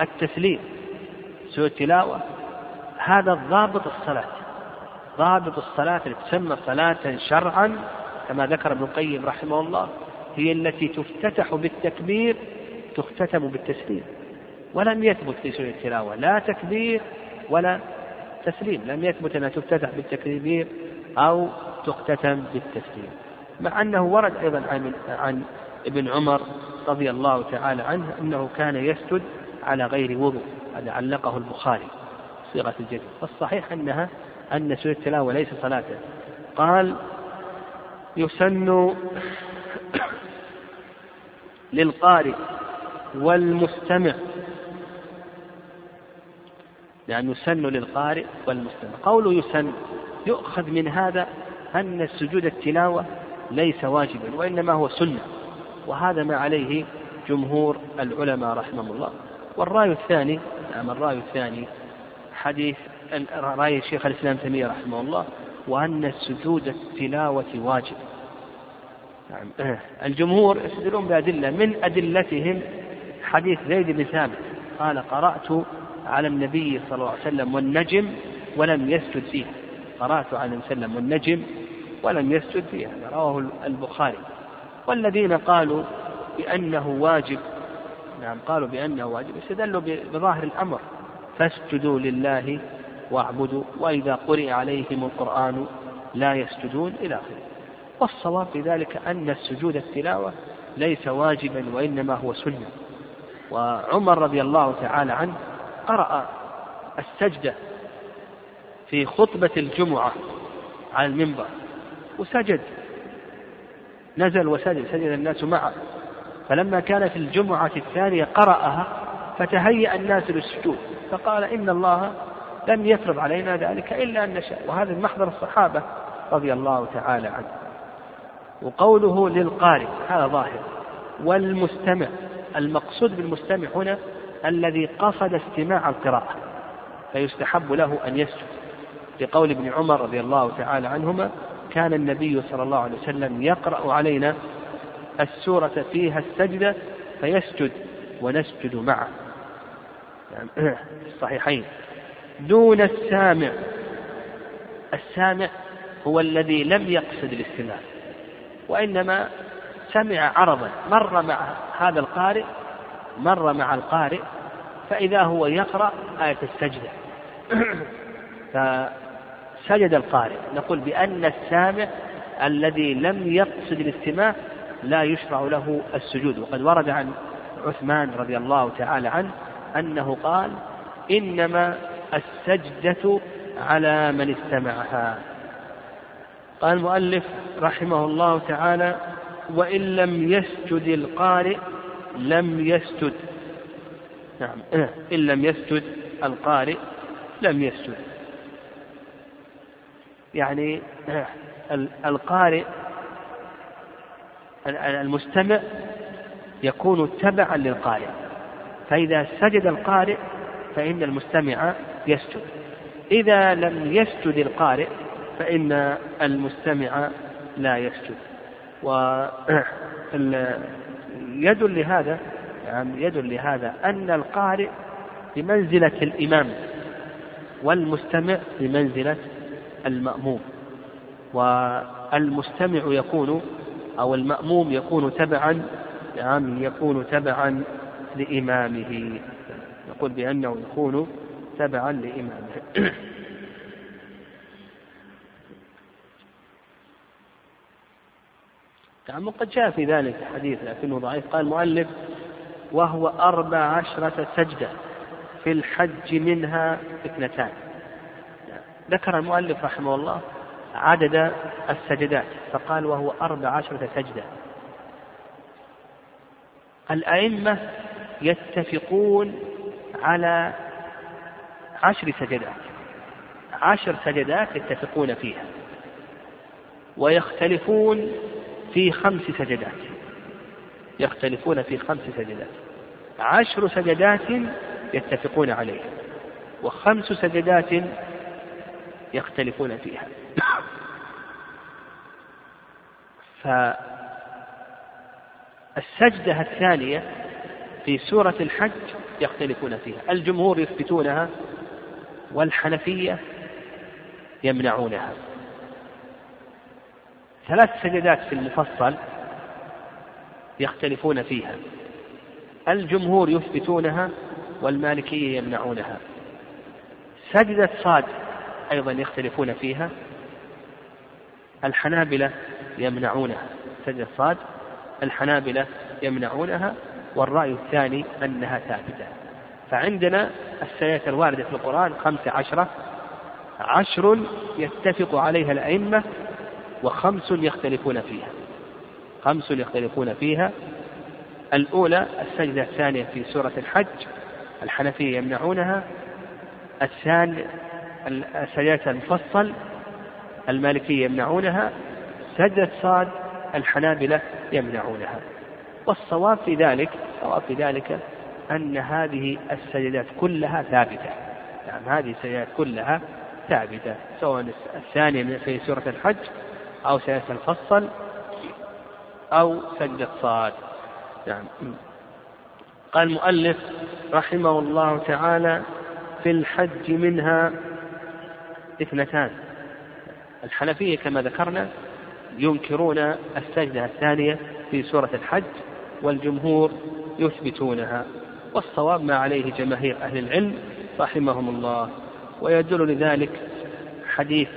Speaker 2: التسليم سجود التلاوة هذا ضابط الصلاة ضابط الصلاة اللي تسمى صلاة شرعا كما ذكر ابن القيم رحمه الله هي التي تفتتح بالتكبير تختتم بالتسليم ولم يثبت في سنة التلاوة لا تكبير ولا تسليم لم يثبت أنها تفتتح بالتكبير أو تختتم بالتسليم مع أنه ورد أيضا عن, عن ابن عمر رضي الله تعالى عنه أنه كان يسجد على غير وضوء هذا علقه البخاري صيغة الجد والصحيح أنها أن سورة التلاوة ليس صلاة قال يسن للقارئ والمستمع لأن نعم، يسن للقارئ والمستمع قوله يسن يؤخذ من هذا أن السجود التلاوة ليس واجبا وإنما هو سنة وهذا ما عليه جمهور العلماء رحمهم الله والرأي الثاني نعم الرأي الثاني حديث رأي شيخ الإسلام تيمية رحمه الله وأن سجود التلاوة واجب نعم. آه. الجمهور يستدلون بأدلة من أدلتهم حديث زيد بن ثابت قال قرأت على النبي صلى الله عليه وسلم والنجم ولم يسجد فيها قرأت على النبي صلى الله عليه وسلم والنجم ولم يسجد فيها رواه البخاري والذين قالوا بأنه واجب نعم قالوا بأنه واجب استدلوا بظاهر الأمر فاسجدوا لله واعبدوا وإذا قرئ عليهم القرآن لا يسجدون إلى آخره والصواب في ذلك أن السجود التلاوة ليس واجبا وإنما هو سنة وعمر رضي الله تعالى عنه قرأ السجدة في خطبة الجمعة على المنبر وسجد نزل وسجد سجد الناس معه فلما كانت الجمعة الثانية قرأها فتهيأ الناس للسجود فقال إن الله لم يفرض علينا ذلك إلا أن نشاء وهذا من محضر الصحابة رضي الله تعالى عنه وقوله للقارئ هذا ظاهر والمستمع المقصود بالمستمع هنا الذي قصد استماع القراءة فيستحب له أن يسجد لقول ابن عمر رضي الله تعالى عنهما كان النبي صلى الله عليه وسلم يقرأ علينا السورة فيها السجدة فيسجد ونسجد معه يعني في الصحيحين دون السامع السامع هو الذي لم يقصد الاستماع وإنما سمع عرضا مر مع هذا القارئ مر مع القارئ فإذا هو يقرأ آية السجدة فسجد القارئ نقول بأن السامع الذي لم يقصد الاستماع لا يشرع له السجود وقد ورد عن عثمان رضي الله تعالى عنه أنه قال إنما السجدة على من استمعها قال المؤلف رحمه الله تعالى وإن لم يسجد القارئ لم يسجد نعم إن لم يسجد القارئ لم يسجد يعني القارئ المستمع يكون تبعا للقارئ فإذا سجد القارئ فإن المستمع يسجد إذا لم يسجد القارئ فإن المستمع لا يسجد و يدل لهذا يعني يدل لهذا أن القارئ بمنزلة الإمام والمستمع بمنزلة المأموم والمستمع يكون أو المأموم يكون تبعا نعم يعني يكون تبعا لإمامه يقول بأنه يكون تبعا لإمامه نعم وقد جاء في ذلك حديث لكنه ضعيف قال المؤلف وهو أربع عشرة سجدة في الحج منها اثنتان ذكر المؤلف رحمه الله عدد السجدات فقال وهو أربع عشرة سجدة الأئمة يتفقون على عشر سجدات عشر سجدات يتفقون فيها ويختلفون في خمس سجدات يختلفون في خمس سجدات عشر سجدات يتفقون عليها وخمس سجدات يختلفون فيها فالسجدة الثانية في سورة الحج يختلفون فيها الجمهور يثبتونها والحنفية يمنعونها ثلاث سجدات في المفصل يختلفون فيها الجمهور يثبتونها والمالكية يمنعونها سجدة صاد أيضا يختلفون فيها الحنابلة يمنعونها سجدة صاد الحنابلة يمنعونها والرأي الثاني أنها ثابتة فعندنا السنة الواردة في القرآن خمسة عشرة عشر يتفق عليها الأئمة وخمس يختلفون فيها خمس يختلفون فيها الأولى السجدة الثانية في سورة الحج الحنفية يمنعونها الثاني السجدة المفصل المالكية يمنعونها سجدة صاد الحنابلة يمنعونها والصواب في ذلك الصواب في ذلك أن هذه السجدات كلها ثابتة نعم هذه السجدات كلها ثابتة سواء الثانية في سورة الحج أو سجدة الفصل أو سجدة صاد نعم قال المؤلف رحمه الله تعالى في الحج منها اثنتان الحنفية كما ذكرنا ينكرون السجدة الثانية في سورة الحج والجمهور يثبتونها والصواب ما عليه جماهير أهل العلم رحمهم الله ويدل لذلك حديث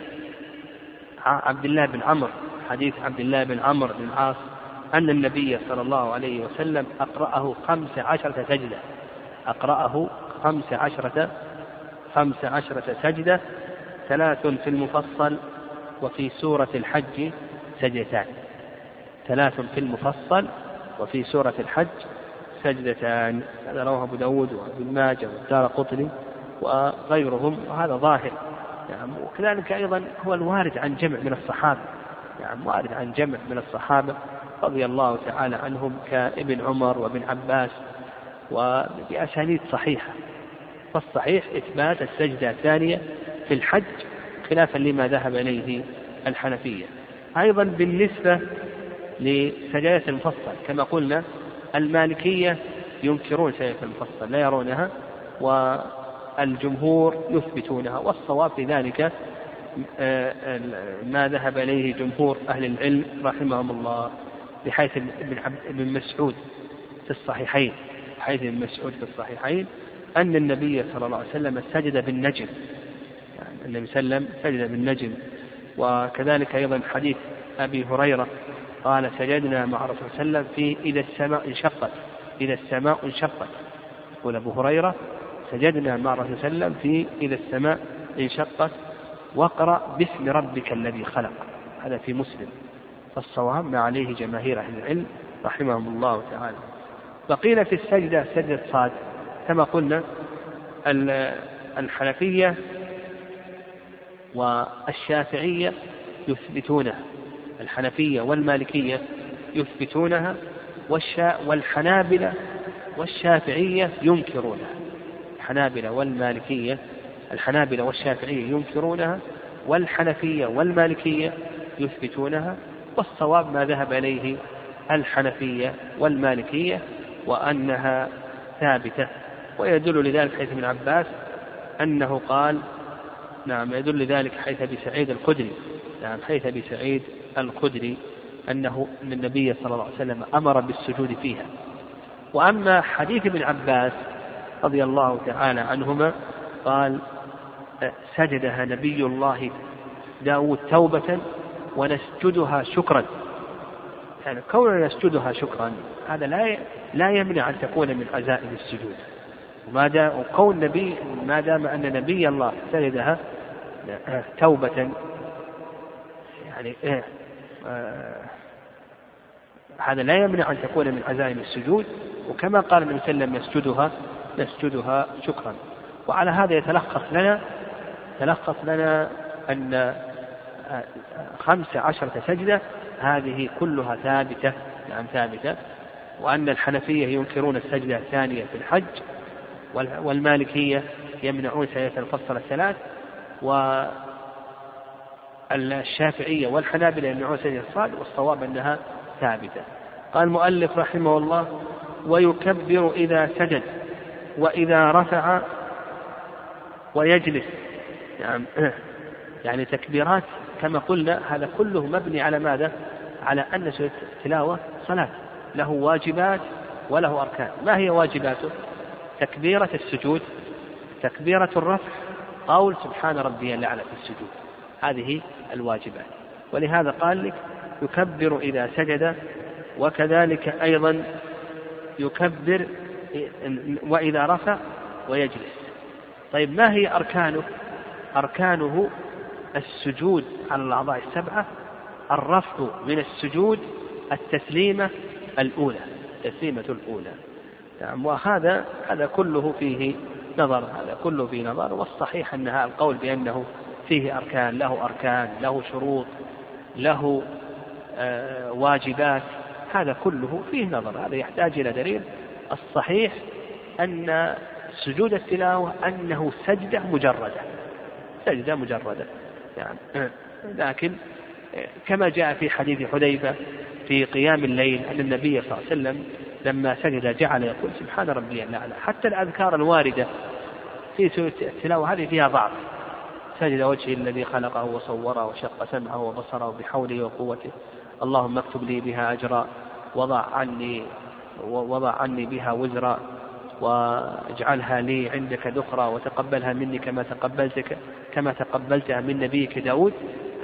Speaker 2: عبد الله بن عمرو حديث عبد الله بن عمرو بن العاص أن النبي صلى الله عليه وسلم أقرأه خمس عشرة سجدة أقرأه خمس عشرة خمس عشرة سجدة ثلاث في المفصل وفي سورة الحج سجدتان ثلاث في المفصل وفي سورة الحج سجدتان هذا رواه أبو داود وابن ماجه والدار قطني وغيرهم وهذا ظاهر نعم وكذلك أيضا هو الوارد عن جمع من الصحابة نعم وارد عن جمع من الصحابة رضي الله تعالى عنهم كابن عمر وابن عباس وبأسانيد صحيحة فالصحيح إثبات السجدة الثانية في الحج خلافا لما ذهب إليه الحنفية أيضا بالنسبة لسجاية المفصل كما قلنا المالكية ينكرون شيء في المفصل لا يرونها والجمهور يثبتونها والصواب في ذلك آه، آه، ما ذهب إليه جمهور أهل العلم رحمهم الله بحيث ابن, ابن مسعود في الصحيحين حيث ابن مسعود في الصحيحين أن النبي صلى الله عليه وسلم سجد بالنجم يعني النبي صلى الله عليه وسلم سجد بالنجم وكذلك أيضا حديث أبي هريرة قال سجدنا مع الرسول صلى الله عليه وسلم في إذا السماء انشقت إذا السماء انشقت يقول أبو هريرة سجدنا مع الرسول صلى الله عليه وسلم في إذا السماء انشقت واقرأ باسم ربك الذي خلق هذا في مسلم فالصواب ما عليه جماهير أهل العلم رحمهم الله تعالى وقيل في السجدة سجدة صاد كما قلنا الحنفية والشافعية يثبتونها الحنفية والمالكية يثبتونها والشاء والحنابلة والشافعية ينكرونها الحنابلة والمالكية الحنابلة والشافعية ينكرونها والحنفية والمالكية يثبتونها والصواب ما ذهب إليه الحنفية والمالكية وأنها ثابتة ويدل لذلك حيث ابن عباس أنه قال نعم يدل لذلك حيث أبي سعيد الخدري نعم حيث أبي سعيد الخدري أنه أن النبي صلى الله عليه وسلم أمر بالسجود فيها وأما حديث ابن عباس رضي الله تعالى عنهما قال سجدها نبي الله داود توبة ونسجدها شكرا يعني كوننا نسجدها شكرا هذا لا لا يمنع أن تكون من عزائم السجود وما دام وكون نبي ما دام أن نبي الله سجدها آه، توبة يعني آه، آه، هذا لا يمنع أن تكون من عزائم السجود وكما قال النبي صلى الله عليه وسلم نسجدها نسجدها شكرا وعلى هذا يتلخص لنا تلخص لنا أن آه، خمس عشرة سجدة هذه كلها ثابتة نعم ثابتة وأن الحنفية ينكرون السجدة الثانية في الحج والمالكية يمنعون سجدة الفصل الثلاث و الشافعية والحنابلة أن سنة الصاد والصواب أنها ثابتة قال المؤلف رحمه الله ويكبر إذا سجد وإذا رفع ويجلس نعم يعني, تكبيرات كما قلنا هذا كله مبني على ماذا؟ على أن التلاوة صلاة له واجبات وله أركان ما هي واجباته؟ تكبيرة السجود تكبيرة الرفع قول سبحان ربي الأعلى في السجود هذه الواجبات ولهذا قال لك يكبر إذا سجد وكذلك أيضا يكبر وإذا رفع ويجلس طيب ما هي أركانه أركانه السجود على الأعضاء السبعة الرفع من السجود التسليمة الأولى التسليمة الأولى نعم وهذا هذا كله فيه نظر هذا كله فيه نظر والصحيح أنها القول بأنه فيه أركان له أركان له شروط له آه، واجبات هذا كله فيه نظر هذا يحتاج إلى دليل الصحيح أن سجود التلاوة أنه سجدة مجردة سجدة مجردة يعني لكن كما جاء في حديث حذيفة في قيام الليل أن النبي صلى الله عليه وسلم لما سجد جعل يقول سبحان ربي الأعلى حتى الأذكار الواردة في سورة التلاوة هذه فيها ضعف سجد وجهي الذي خلقه وصوره وشق سمعه وبصره بحوله وقوته اللهم اكتب لي بها أجرا وضع عني وضع عني بها وزرا واجعلها لي عندك ذخرا وتقبلها مني كما تقبلتك كما تقبلتها من نبيك داود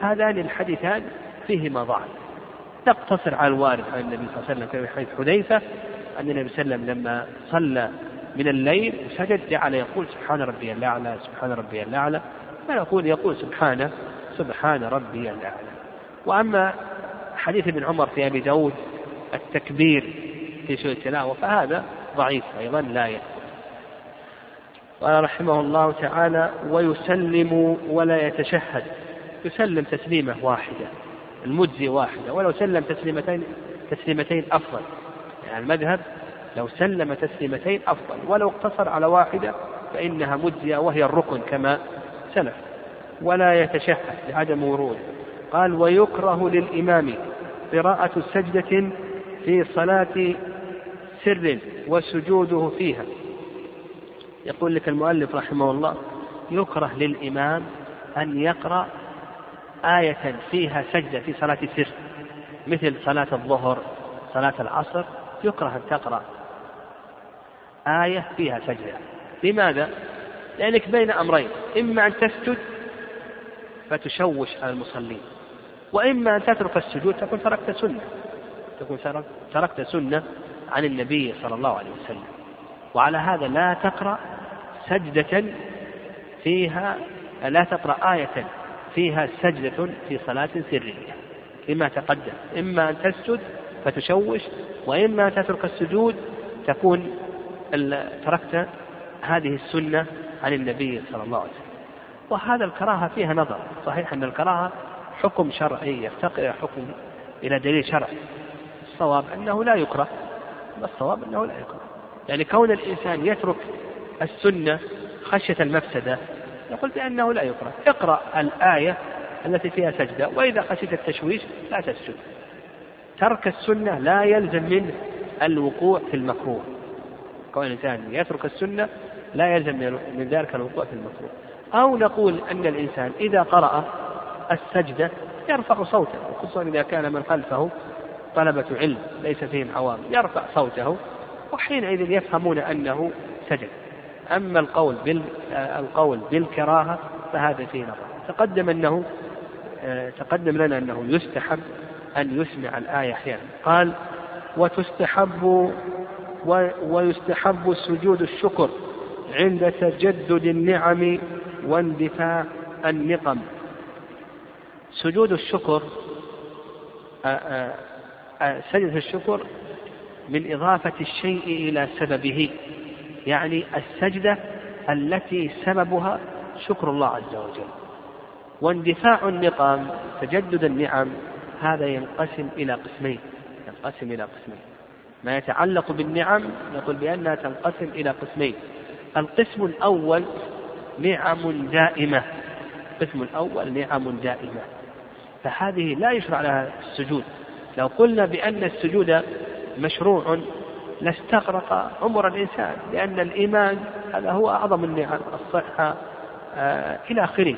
Speaker 2: هذان الحديثان فيهما ضعف نقتصر على الوارد عن النبي صلى الله عليه وسلم في حديث حذيفة أن النبي صلى الله عليه وسلم لما صلى من الليل سجد جعل يقول سبحان ربي الأعلى سبحان ربي الأعلى فنقول يقول سبحانه سبحان ربي الأعلى وأما حديث ابن عمر في أبي داود التكبير في سوء التلاوة فهذا ضعيف أيضا لا يثبت قال رحمه الله تعالى ويسلم ولا يتشهد يسلم تسليمة واحدة المجزي واحدة ولو سلم تسليمتين تسليمتين أفضل يعني المذهب لو سلم تسليمتين أفضل ولو اقتصر على واحدة فإنها مجزية وهي الركن كما سلف ولا يتشهد لعدم وروده قال ويكره للإمام قراءة سجدة في صلاة سر وسجوده فيها يقول لك المؤلف رحمه الله يكره للإمام أن يقرأ آية فيها سجدة في صلاة سر مثل صلاة الظهر صلاة العصر يكره أن تقرأ آية فيها سجدة لماذا؟ لأنك بين أمرين إما أن تسجد فتشوش على المصلين وإما أن تترك السجود تكون تركت سنة تكون تركت سنة عن النبي صلى الله عليه وسلم وعلى هذا لا تقرأ سجدة فيها لا تقرأ آية فيها سجدة في صلاة سرية لما تقدم إما أن تسجد فتشوش وإما أن تترك السجود تكون تركت هذه السنة عن النبي صلى الله عليه وسلم وهذا الكراهة فيها نظر صحيح أن الكراهة حكم شرعي يفتقر إلى حكم إلى دليل شرعي الصواب أنه لا يكره الصواب أنه لا يكره يعني كون الإنسان يترك السنة خشية المفسدة يقول بأنه لا يكره اقرأ الآية التي فيها سجدة وإذا خشيت التشويش لا تسجد ترك السنة لا يلزم منه الوقوع في المكروه كون الإنسان يترك السنة لا يلزم من ذلك الوقوع في المكروه أو نقول أن الإنسان إذا قرأ السجدة يرفع صوته خصوصا إذا كان من خلفه طلبة علم ليس فيهم عوام يرفع صوته وحينئذ يفهمون أنه سجد أما القول بال القول بالكراهة فهذا فيه نظر تقدم أنه تقدم لنا أنه يستحب أن يسمع الآية أحيانا قال وتستحب و ويستحب السجود الشكر عند تجدد النعم واندفاع النقم سجود الشكر آه، آه، آه، سجدة الشكر من إضافة الشيء إلى سببه يعني السجدة التي سببها شكر الله عز وجل واندفاع النقم تجدد النعم هذا ينقسم إلى قسمين ينقسم إلى قسمين ما يتعلق بالنعم نقول بأنها تنقسم إلى قسمين القسم الأول نعم دائمة القسم الأول نعم دائمة فهذه لا يشرع لها السجود لو قلنا بأن السجود مشروع لاستغرق عمر الإنسان لأن الإيمان هذا هو أعظم النعم الصحة آه إلى آخره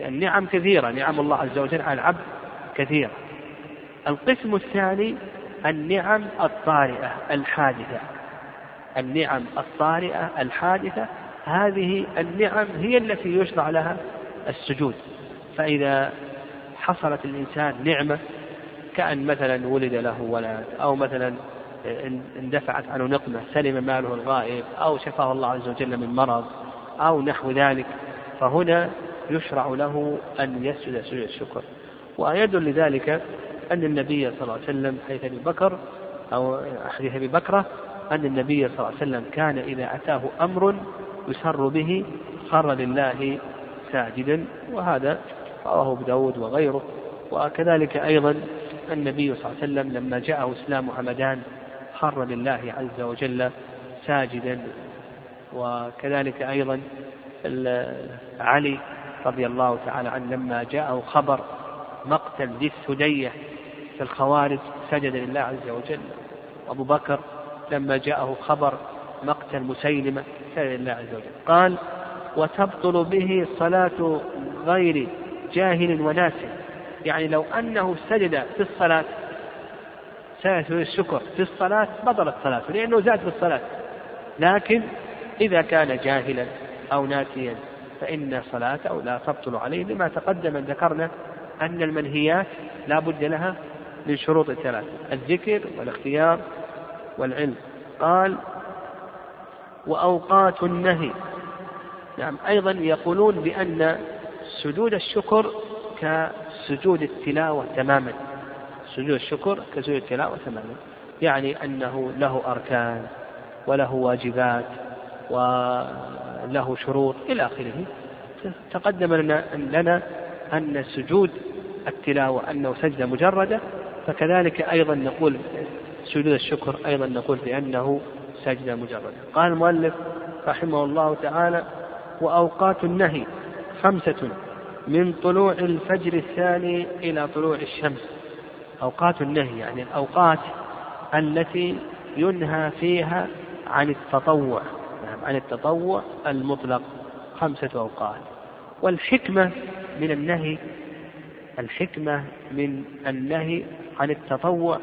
Speaker 2: النعم كثيرة نعم الله عز وجل على العبد كثيرة القسم الثاني النعم الطارئة الحادثة النعم الطارئة الحادثة هذه النعم هي التي يشرع لها السجود فإذا حصلت الإنسان نعمة كأن مثلا ولد له ولد أو مثلا اندفعت عنه نقمة سلم ماله الغائب أو شفاه الله عز وجل من مرض أو نحو ذلك فهنا يشرع له أن يسجد سجود الشكر وايد لذلك أن النبي صلى الله عليه وسلم حيث أبي بكر أو حديث أبي بكرة أن النبي صلى الله عليه وسلم كان إذا أتاه أمر يسر به خر لله ساجدا وهذا رواه أبو داود وغيره وكذلك أيضا النبي صلى الله عليه وسلم لما جاءه إسلام حمدان خر لله عز وجل ساجدا وكذلك أيضا علي رضي الله تعالى عنه لما جاءه خبر مقتل ذي السدية في الخوارج سجد لله عز وجل أبو بكر لما جاءه خبر مقتل مسيلمة سأل الله عز وجل قال وتبطل به صلاة غير جاهل وناس يعني لو أنه سجد في الصلاة سجد الشكر في الصلاة بطلت صلاته لأنه زاد في الصلاة لكن إذا كان جاهلا أو ناسيا فإن صلاته لا تبطل عليه لما تقدم أن ذكرنا أن المنهيات لا بد لها من شروط ثلاثة الذكر والاختيار والعلم قال وأوقات النهي نعم أيضا يقولون بأن سجود الشكر كسجود التلاوة تماما سجود الشكر كسجود التلاوة تماما يعني أنه له أركان وله واجبات وله شروط إلى آخره تقدم لنا لنا أن سجود التلاوة أنه سجدة مجردة فكذلك أيضا نقول سجود الشكر أيضا نقول بأنه سجدة مجردة قال المؤلف رحمه الله تعالى وأوقات النهي خمسة من طلوع الفجر الثاني إلى طلوع الشمس أوقات النهي يعني الأوقات التي ينهى فيها عن التطوع نعم عن التطوع المطلق خمسة أوقات والحكمة من النهي الحكمة من النهي عن التطوع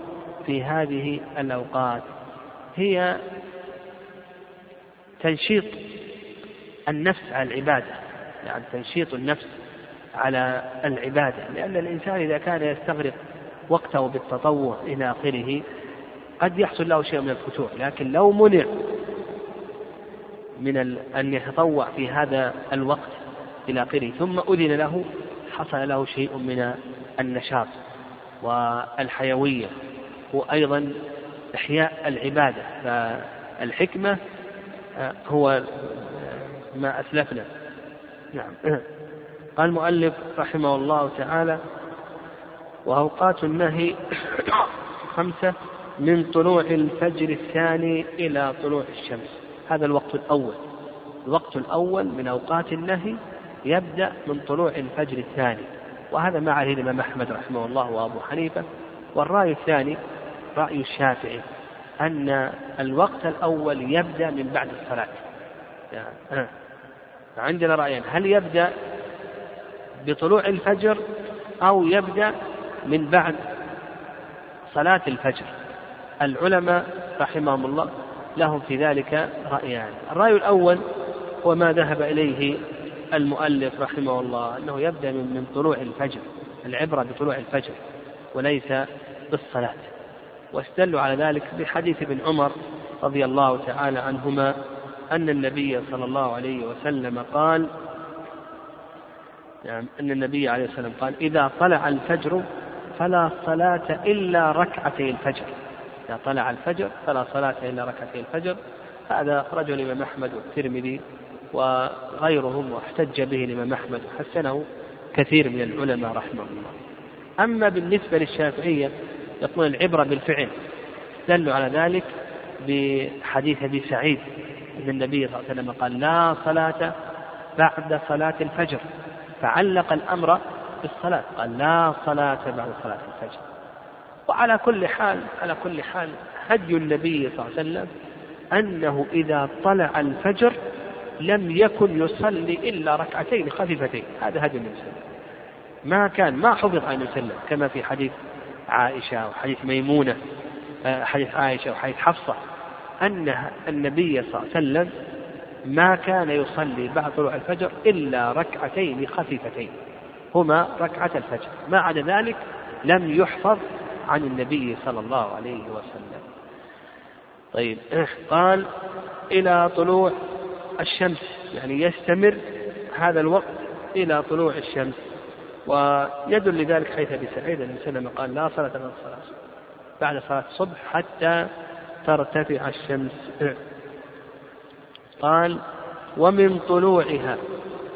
Speaker 2: في هذه الأوقات هي تنشيط النفس على العبادة يعني تنشيط النفس على العبادة لأن الإنسان إذا كان يستغرق وقته بالتطوع إلى آخره قد يحصل له شيء من الفتور لكن لو منع من أن يتطوع في هذا الوقت إلى آخره ثم أذن له حصل له شيء من النشاط والحيوية وأيضا إحياء العبادة فالحكمة آه، هو آه، ما أسلفنا نعم قال المؤلف رحمه الله تعالى وأوقات النهي خمسة من طلوع الفجر الثاني إلى طلوع الشمس هذا الوقت الأول الوقت الأول من أوقات النهي يبدأ من طلوع الفجر الثاني وهذا ما عليه الإمام أحمد رحمه الله وأبو حنيفة والرأي الثاني رأي الشافعي أن الوقت الأول يبدأ من بعد الصلاة يعني عندنا رأيان هل يبدأ بطلوع الفجر أو يبدأ من بعد صلاة الفجر العلماء رحمهم الله لهم في ذلك رأيان الرأي الأول هو ما ذهب إليه المؤلف رحمه الله أنه يبدأ من طلوع الفجر العبرة بطلوع الفجر وليس بالصلاة واستدلوا على ذلك بحديث ابن عمر رضي الله تعالى عنهما أن النبي صلى الله عليه وسلم قال نعم أن النبي عليه وسلم قال إذا طلع الفجر فلا صلاة إلا ركعتي الفجر إذا طلع الفجر فلا صلاة إلا ركعتي الفجر هذا أخرجه الإمام أحمد والترمذي وغيرهم واحتج به الإمام أحمد وحسنه كثير من العلماء رحمه الله أما بالنسبة للشافعية يقول العبرة بالفعل دلوا على ذلك بحديث أبي سعيد أن النبي صلى الله عليه وسلم قال لا صلاة بعد صلاة الفجر فعلق الأمر بالصلاة قال لا صلاة بعد صلاة الفجر وعلى كل حال على كل حال هدي النبي صلى الله عليه وسلم أنه إذا طلع الفجر لم يكن يصلي إلا ركعتين خفيفتين هذا هدي النبي صلى الله عليه وسلم ما كان ما حفظ عن النبي صلى الله عليه وسلم كما في حديث عائشة وحديث ميمونة آه، حديث عائشة وحديث حفصة أن النبي صلى الله عليه وسلم ما كان يصلي بعد طلوع الفجر إلا ركعتين خفيفتين هما ركعة الفجر ما عدا ذلك لم يحفظ عن النبي صلى الله عليه وسلم طيب قال إلى طلوع الشمس يعني يستمر هذا الوقت إلى طلوع الشمس ويدل لذلك حيث ابي سعيد ان سلم قال لا صلاه بعد الصلاه بعد صلاه الصبح حتى ترتفع الشمس قال ومن طلوعها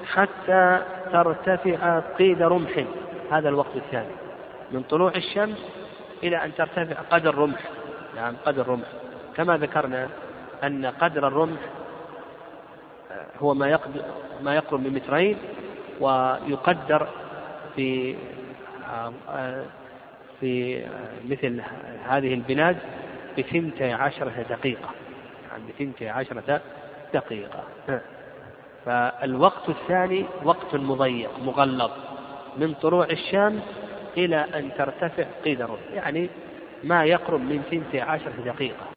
Speaker 2: حتى ترتفع قيد رمح هذا الوقت الثاني من طلوع الشمس إلى أن ترتفع قدر رمح نعم قدر رمح كما ذكرنا أن قدر الرمح آه، هو ما ما يقرب من مترين ويقدر في آه، في مثل هذه البلاد بثنتي عشرة دقيقة يعني بثنتي عشرة دقيقة فالوقت الثاني وقت مضيق مغلظ من طلوع الشمس إلى أن ترتفع قدر يعني ما يقرب من ثنتي عشرة دقيقة